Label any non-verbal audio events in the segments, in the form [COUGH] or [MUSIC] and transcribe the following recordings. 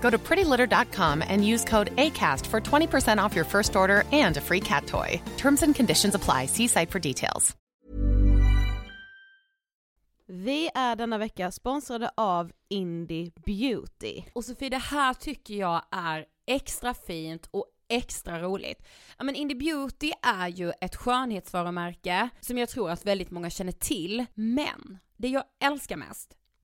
Go to prettylitter.com and use code ACAST for 20% off your first order and a free cat toy. Terms and conditions apply. See site for details. Vi är denna vecka sponsrade av Indie Beauty. Och Sofie, det här tycker jag är extra fint och extra roligt. Ja men Indie Beauty är ju ett skönhetsvarumärke som jag tror att väldigt många känner till, men det jag älskar mest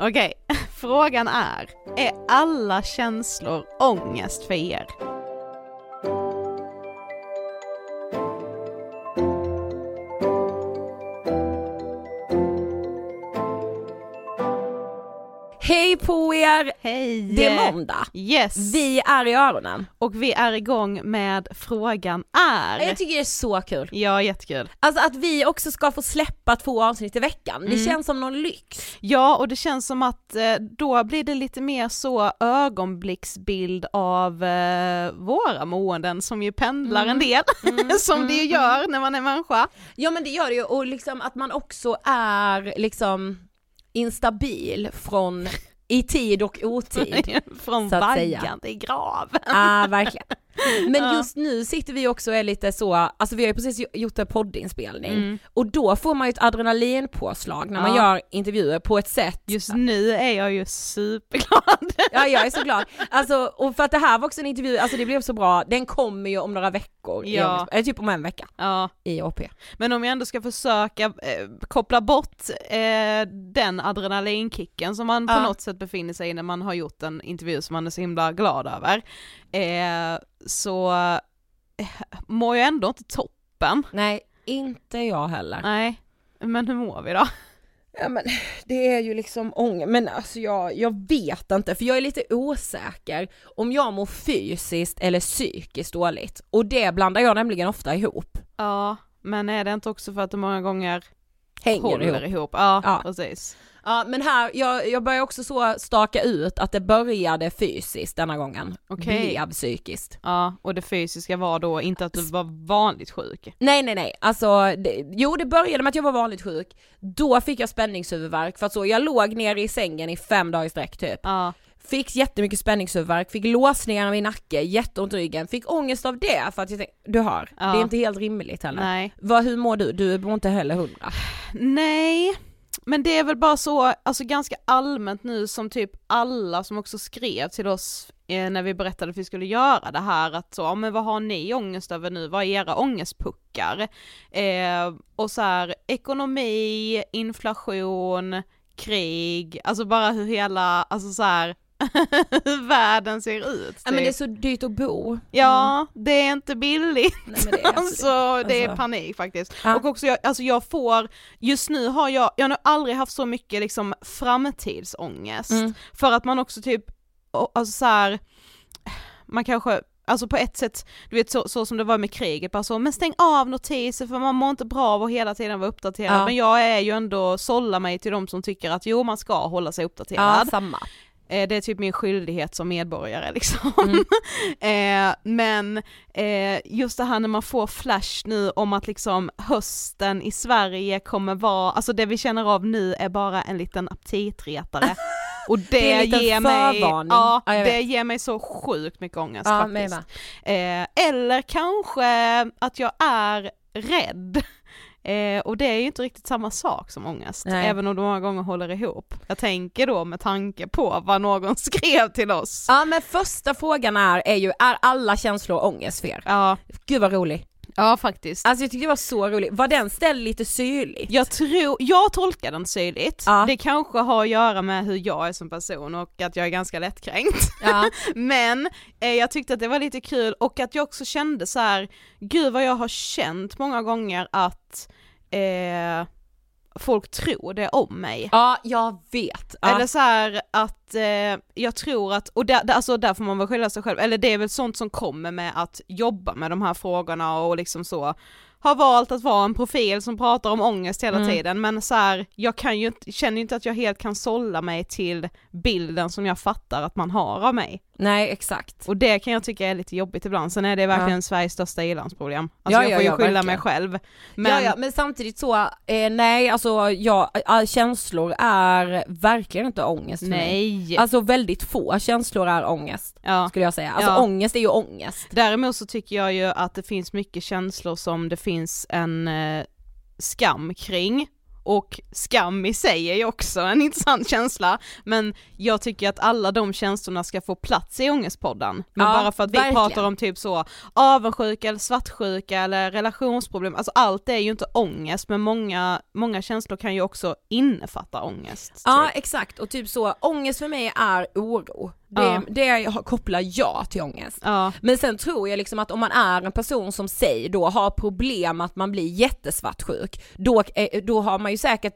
Okej, [LAUGHS] frågan är, är alla känslor ångest för er? På er! Hej! Det är måndag. Yes! Vi är i öronen. Och vi är igång med frågan är. Jag tycker det är så kul. Ja, jättekul. Alltså att vi också ska få släppa två avsnitt i veckan, det Mm. känns som någon lyx. Ja, och det känns som att eh, då blir det lite mer så ögonblicksbild av eh, våra måenden som ju pendlar en del, [LAUGHS] som det ju gör när man är människa. Ja men det gör det ju, och liksom att man också är liksom instabil från i tid och otid. [LAUGHS] Från vaggan till grav. Ja, verkligen. [LAUGHS] Men just nu sitter vi också och är lite så, alltså vi har ju precis gjort en poddinspelning Mm. och då får man ju ett adrenalinpåslag när man gör intervjuer på ett sätt. Just nu är jag ju superglad. [LAUGHS] Ja jag är så glad. Alltså, och för att det här var också en intervju, alltså det blev så bra, den kommer ju om några veckor, Ja. eller typ om en vecka Ja, i OP. men om jag ändå ska försöka eh, koppla bort eh, den adrenalinkicken som man på Ja. något sätt befinner sig i när man har gjort en intervju som man är så himla glad över, eh, så eh, mår jag ändå inte toppen. Nej, inte jag heller. Nej, men hur mår vi då? Ja men det är ju liksom ångest, men alltså jag, jag vet inte för jag är lite osäker om jag mår fysiskt eller psykiskt dåligt och det blandar jag nämligen ofta ihop. Ja, men är det inte också för att det många gånger Hänger håller ihop. ihop? Ja, Ja. precis. Ja men här, jag, jag börjar också så staka ut att det började fysiskt denna gången, Okej. blev psykiskt. Ja, och det fysiska var då inte att du var vanligt sjuk. Nej nej nej, alltså det, jo det började med att jag var vanligt sjuk, då fick jag spänningshuvudvärk för att så, jag låg nere i sängen i fem dagar i sträck typ. Ja, Fick jättemycket spänningshuvudvärk, fick låsningar i nacke, jätteont i ryggen, fick ångest av det för att jag tänkte, du hör, Ja. det är inte helt rimligt heller. nej. Vad, hur mår du? Du mår inte heller hundra. Nej, men det är väl bara så, alltså ganska allmänt nu som typ alla som också skrev till oss eh, när vi berättade att vi skulle göra det här att så, men vad har ni ångest över nu, vad är era ångestpuckar? Eh, och så här, ekonomi, inflation, krig, alltså bara hur hela, alltså så här [LAUGHS] världen ser ut. Ja men det är typ. så dyrt att bo. Ja, det är inte billigt. Nej, men det är [LAUGHS] alltså, det är Alltså. panik faktiskt. Ja. Och också jag, alltså jag får, just nu har jag, jag har nog aldrig haft så mycket liksom framtidsångest. Mm. För att man också typ, alltså så här, man kanske Alltså på ett sätt, du vet så, så som det var med kriget, bara så, men stäng av notiser för man mår inte bra av att hela tiden vara uppdaterad. Ja. Men jag är ju ändå, sålla mig till de som tycker att jo man ska hålla sig Ja, uppdaterad. samma. Eh, det är typ min skyldighet som medborgare liksom. Mm. [LAUGHS] eh, men eh, just det här när man får flash nu om att liksom hösten i Sverige kommer vara, alltså det vi känner av nu är bara en liten aptitretare. [LAUGHS] Och det, Det ger mig, ja, Ja, det vet. ger mig så sjukt mycket ångest Ja, faktiskt. Eh, eller kanske att jag är rädd. Eh, och det är ju inte riktigt samma sak som ångest, Nej. även om de många gånger håller ihop. Jag tänker då med tanke på vad någon [LAUGHS] skrev till oss. Ja men första frågan är, är ju, är alla känslor ångest för er? Ja, Gud vad rolig. ja faktiskt. Alltså jag tyckte det var så roligt, var den ställd lite syrligt? Jag tror, jag tolkar den syrligt. Ja. Det kanske har att göra med hur jag är som person och att jag är ganska lättkränkt. Ja. [LAUGHS] Men eh, jag tyckte att det var lite kul och att jag också kände så här, gud vad jag har känt många gånger att eh, folk tror det om mig. Ja, jag vet. Ja. Eller så här att eh, jag tror att, och där, alltså där får man väl skylla sig själv, eller det är väl sånt som kommer med att jobba med de här frågorna och liksom så har valt att vara en profil som pratar om ångest hela Mm. tiden men så här, jag kan ju inte, känner ju inte att jag helt kan sålla mig till bilden som jag fattar att man har av mig. Nej exakt. Och det kan jag tycka är lite jobbigt ibland, sen är det verkligen Sveriges största ilandsproblem. Alltså Ja, jag ja, får ju ja, skylla mig verkligen. själv. Men, ja, ja, men samtidigt så, eh, nej alltså ja, känslor är verkligen inte ångest för mig. nej. Alltså väldigt få känslor är ångest, ja. skulle jag säga. Alltså Ja. ångest är ju ångest. Däremot så tycker jag ju att det finns mycket känslor som det finns en eh, skam kring. Och skam i sig är ju också en [LAUGHS] intressant känsla, men jag tycker att alla de känslorna ska få plats i Ångestpodden. Men Ja, bara för att vi verkligen. pratar om typ så avundsjuka eller svartsjuka eller relationsproblem, alltså allt är ju inte ångest, men många, många känslor kan ju också innefatta ångest. Ja typ. exakt, och typ så, ångest för mig är oro. Det, Ja. det kopplar jag till ångest. Ja, Men sen tror jag liksom att om man är en person som säger då har problem att man blir jättesvartsjuk, då, då har man ju säkert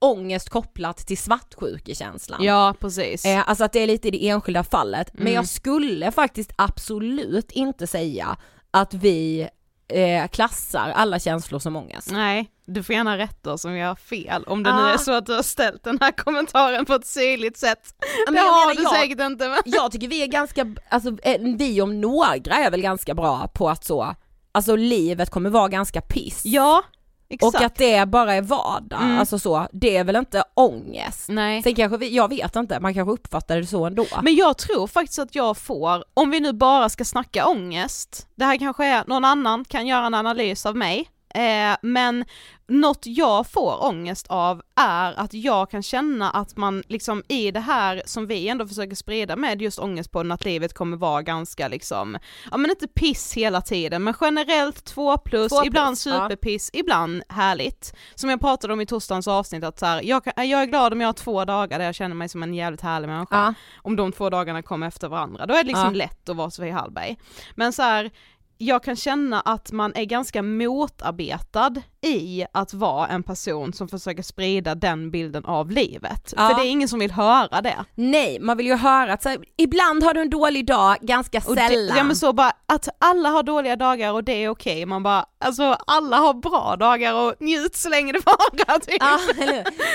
ångest kopplat till svartsjukekänslan. ja precis. Eh, alltså att det är lite i det enskilda fallet, men Mm. jag skulle faktiskt absolut inte säga att vi eh, klassar alla känslor som ångest. Nej, du får gärna rätta oss om vi har fel, om det nu Ja. är så att du har ställt den här kommentaren på ett syrligt sätt. men det jag har du jag- säkert inte men... Jag tycker vi är ganska, alltså eh, vi om några är väl ganska bra på att så, alltså livet kommer vara ganska piss. Ja, exakt. Och att det bara är vardag, Mm. alltså så, det är väl inte ångest. Nej. Sen kanske vi, jag vet inte, man kanske uppfattar det så ändå. Men jag tror faktiskt att jag får, om vi nu bara ska snacka ångest, det här kanske är, någon annan kan göra en analys av mig, eh, men något jag får ångest av är att jag kan känna att man liksom i det här som vi ändå försöker sprida med just ångest på att livet kommer vara ganska liksom, ja men inte piss hela tiden men generellt två plus, Två plus, ibland ja. superpiss, ibland härligt. Som jag pratade om i torsdagens avsnitt att så här, jag, kan, jag är glad om jag har två dagar där jag känner mig som en jävligt härlig människa Ja. om de två dagarna kommer efter varandra. Då är det liksom Ja. lätt att vara Sofie Hallberg. Men så här, jag kan känna att man är ganska motarbetad i att vara en person som försöker sprida den bilden av livet. Ja. För det är ingen som vill höra det. Nej, man vill ju höra att så här, ibland har du en dålig dag, ganska Och det, sällan. ja men så bara, att alla har dåliga dagar och det är okej, man bara, alltså alla har bra dagar och njut så länge det varar [LAUGHS] typ. Ja?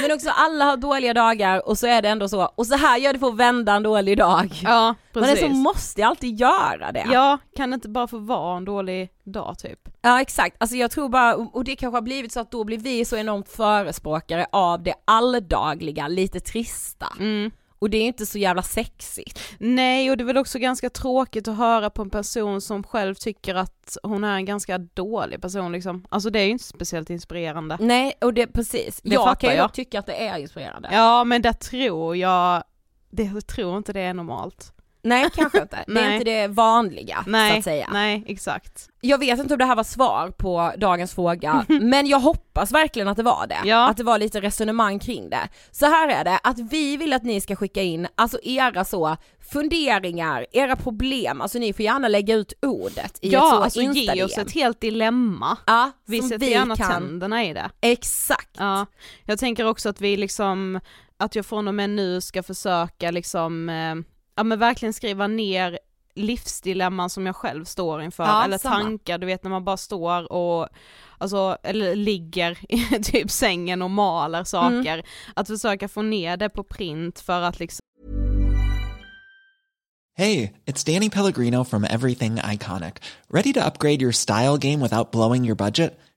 Men också alla har dåliga dagar och så är det ändå så, och så här gör det för att vända en dålig dag. Ja, Man är precis. så måste jag alltid göra det. Ja, kan det inte bara få vara en dålig dag typ? Ja exakt, alltså jag tror bara, och det kanske har blivit så att då blir vi så enormt förespråkare av det alldagliga, lite trista. Mm. Och det är inte så jävla sexigt. Nej, och det är väl också ganska tråkigt att höra på en person som själv tycker att hon är en ganska dålig person liksom. Alltså det är ju inte speciellt inspirerande. Nej, och det precis. Det jag kan ju tycka att det är inspirerande. Ja, men det tror jag, det jag tror inte det är normalt. Nej kanske inte, det är inte det vanliga Nej, så att säga. nej exakt. Jag vet inte om det här var svar på dagens fråga, [LAUGHS] men jag hoppas verkligen att det var det. Ja. Att det var lite resonemang kring det. Så här är det, att vi vill att ni ska skicka in, alltså era så, funderingar, era problem, alltså ni får gärna lägga ut ordet i ett Ja, så alltså ge oss ett helt dilemma. Ja, Vi sätter vi gärna kan. tänderna i det. Exakt. Ja, jag tänker också att vi liksom, att jag från och med nu ska försöka liksom, eh, ja men verkligen skriva ner livsdilemman som jag själv står inför, Ja, eller samma. tankar, du vet när man bara står och Alltså, eller ligger [LAUGHS] i typ sängen och maler saker, Mm. att försöka få ner det på print för att liksom Hey, it's Danny Pellegrino from Everything Iconic. Ready to upgrade your style game without blowing your budget?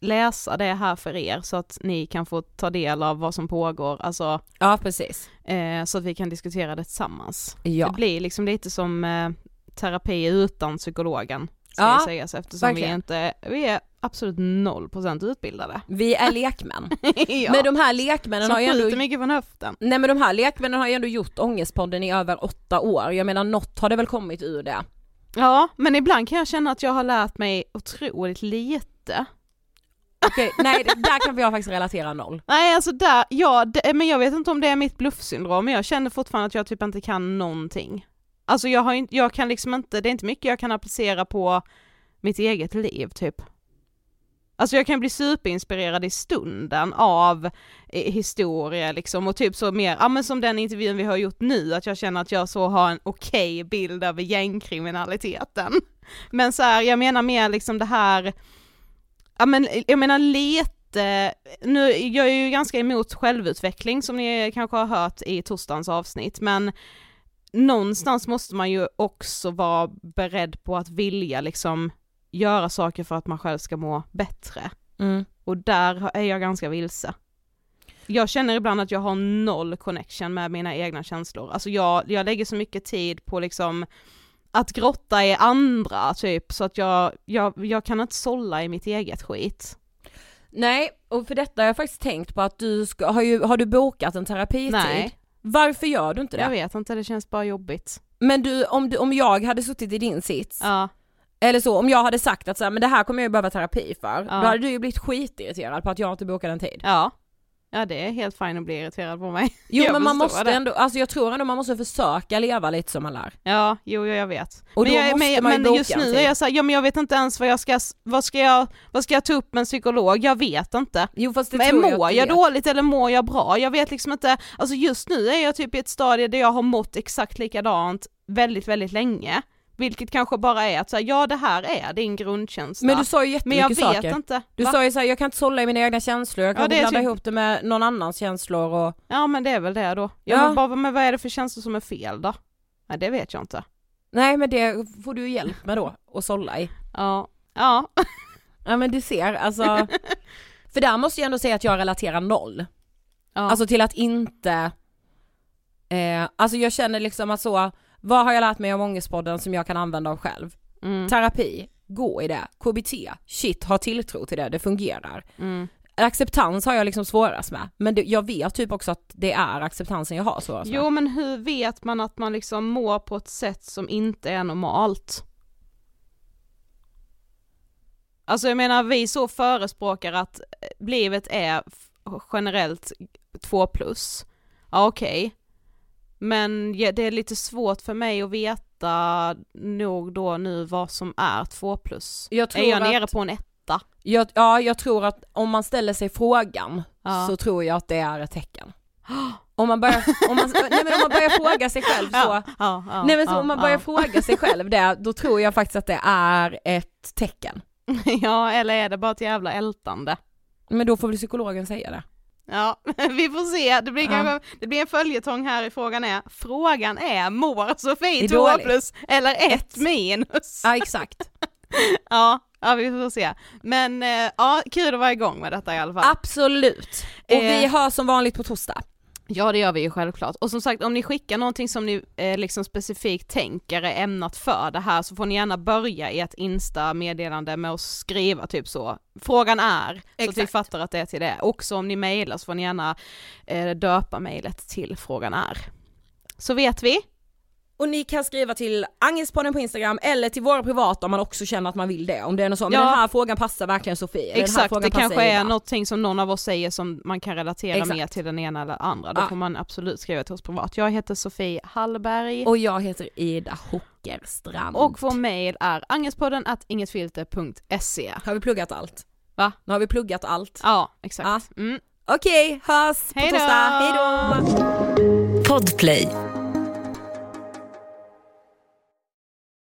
läsa det här för er så att ni kan få ta del av vad som pågår, alltså Ja precis. eh, så att vi kan diskutera det tillsammans. Ja. Det blir liksom lite som eh, terapi utan psykologen, ska Ja, sägas eftersom vi verkligen. inte, vi är absolut noll procent utbildade. Vi är lekmän. [LAUGHS] ja. Men de här lekmännen som har ju ändå mycket från höften. Nej men de här lekmännen har ju ändå gjort Ångestpodden i över åtta år, jag menar något har det väl kommit ur det. Ja, men ibland kan jag känna att jag har lärt mig otroligt lite. Okej, nej det- där kan jag faktiskt relatera noll. Nej alltså där, ja, det, men jag vet inte om det är mitt bluffsyndrom, men jag känner fortfarande att jag typ inte kan någonting. Alltså jag har inte, jag kan liksom inte, det är inte mycket jag kan applicera på mitt eget liv typ. Alltså jag kan bli superinspirerad i stunden av eh, historia liksom och typ så mer, ja men som den intervjun vi har gjort nu, att jag känner att jag så har en okej bild över gängkriminaliteten. Men så här, jag menar mer liksom det här, ja men jag menar lite, nu, jag är ju ganska emot självutveckling som ni kanske har hört i torsdagens avsnitt, men någonstans måste man ju också vara beredd på att vilja liksom göra saker för att man själv ska må bättre. Mm. Och där är jag ganska vilse. Jag känner ibland att jag har noll connection med mina egna känslor. Alltså jag, jag lägger så mycket tid på liksom att grotta i andra typ, så att jag, jag, jag kan inte sålla i mitt eget skit. Nej, och för detta har jag faktiskt tänkt på att du ska, har, ju, har du bokat en terapitid? Nej. Varför gör du inte det? Jag vet inte, det känns bara jobbigt. Men du, om, du, om jag hade suttit i din sits, Ja, eller så, om jag hade sagt att så här, men det här kommer jag ju behöva terapi för, Ja. då hade du ju blivit skitirriterad på att jag inte bokade en tid. ja. Ja det är helt fint att bli irriterad på mig. [LAUGHS] Jo Jag men man måste det. ändå, alltså jag tror ändå man måste försöka leva lite som man lär. Ja, jo jag vet. Och men då jag, måste men, men just nu är jag såhär, ja men jag vet inte ens vad jag ska, vad ska jag, vad ska jag ta upp med en psykolog? Jag vet inte. Jo fast det Men tror jag mår jag vet. dåligt eller mår jag bra? Jag vet liksom inte, alltså just nu är jag typ i ett stadie där jag har mått exakt likadant väldigt, väldigt länge. Vilket kanske bara är att säga, ja det här är din grundkänsla. Men du sa ju Men jag jättemycket vet saker. inte. Du Va? sa ju såhär, jag kan inte sålla i mina egna känslor, jag kan Ja, inte blanda typ- ihop det med någon annans känslor och... Ja men det är väl det då. Ja, Ja. Men, bara, men vad är det för känslor som är fel då? Nej det vet jag inte. Nej men det får du hjälp med då, att sålla i. Ja, ja. [LAUGHS] Ja men du ser, alltså. [LAUGHS] För där måste jag ändå säga att jag relaterar noll. ja. Alltså till att inte, eh, alltså jag känner liksom att så, vad har jag lärt mig om ångestpodden som jag kan använda av själv? mm, Terapi, gå i det. KBT, shit, ha tilltro till det, det fungerar. mm. Acceptans har jag liksom svårast med, men det, jag vet typ också att det är acceptansen jag har svårast med. Jo men hur vet man att man liksom mår på ett sätt som inte är normalt? Alltså jag menar vi så förespråkar att livet är generellt 2 plus. Ja okej. Men det är lite svårt för mig att veta nog då nu vad som är 2 plus. Jag tror är jag att- nere på en etta? Jag, ja, jag tror att om man ställer sig frågan Ja. så tror jag att det är ett tecken. [GASPS] Om man börjar, om man, nej men om man börjar fråga sig själv så, Ja, ja, ja, nej men så om man börjar ja. fråga sig själv det, då tror jag faktiskt att det är ett tecken. [LAUGHS] ja eller är det bara ett jävla ältande? Men då får väl psykologen säga det. Ja, [LAUGHS] vi får se. Det blir, Ja. kanske, det blir en följetong här i frågan är, frågan är mår Sofie Det är 2 dåligt. plus eller 1 minus? Ja exakt. [LAUGHS] Ja, ja, vi får se. Men eh, ja, kul att vara igång med detta i alla fall. Absolut. Och Eh. vi har som vanligt på torsdag. Ja det gör vi ju självklart. Och som sagt om ni skickar någonting som ni eh, liksom specifikt tänker är ämnat för det här så får ni gärna börja i ett insta-meddelande med att skriva typ så. Frågan är, så att vi Exakt. fattar att det är till det. Också om ni mejlar så får ni gärna eh, döpa mejlet till frågan är. Så vet vi. Och ni kan skriva till Angestpodden på Instagram eller till våra privata om man också känner att man vill det. Om det är något så, men Ja. den här frågan passar verkligen Sofie. eller den här Exakt, frågan det passar kanske är Ida. någonting som någon av oss säger som man kan relatera Exakt. mer till den ena eller andra. Då Ja. får man absolut skriva till oss privat. Jag heter Sofie Hallberg. Och jag heter Ida Hockerstrand. Och vår mail är angespodden at ingetfilter.se. Har vi pluggat allt? Va? Nu har vi pluggat allt. Ja, exakt. Mm. Okej, hörs på Hej då! torsdag. Hej då! Podplay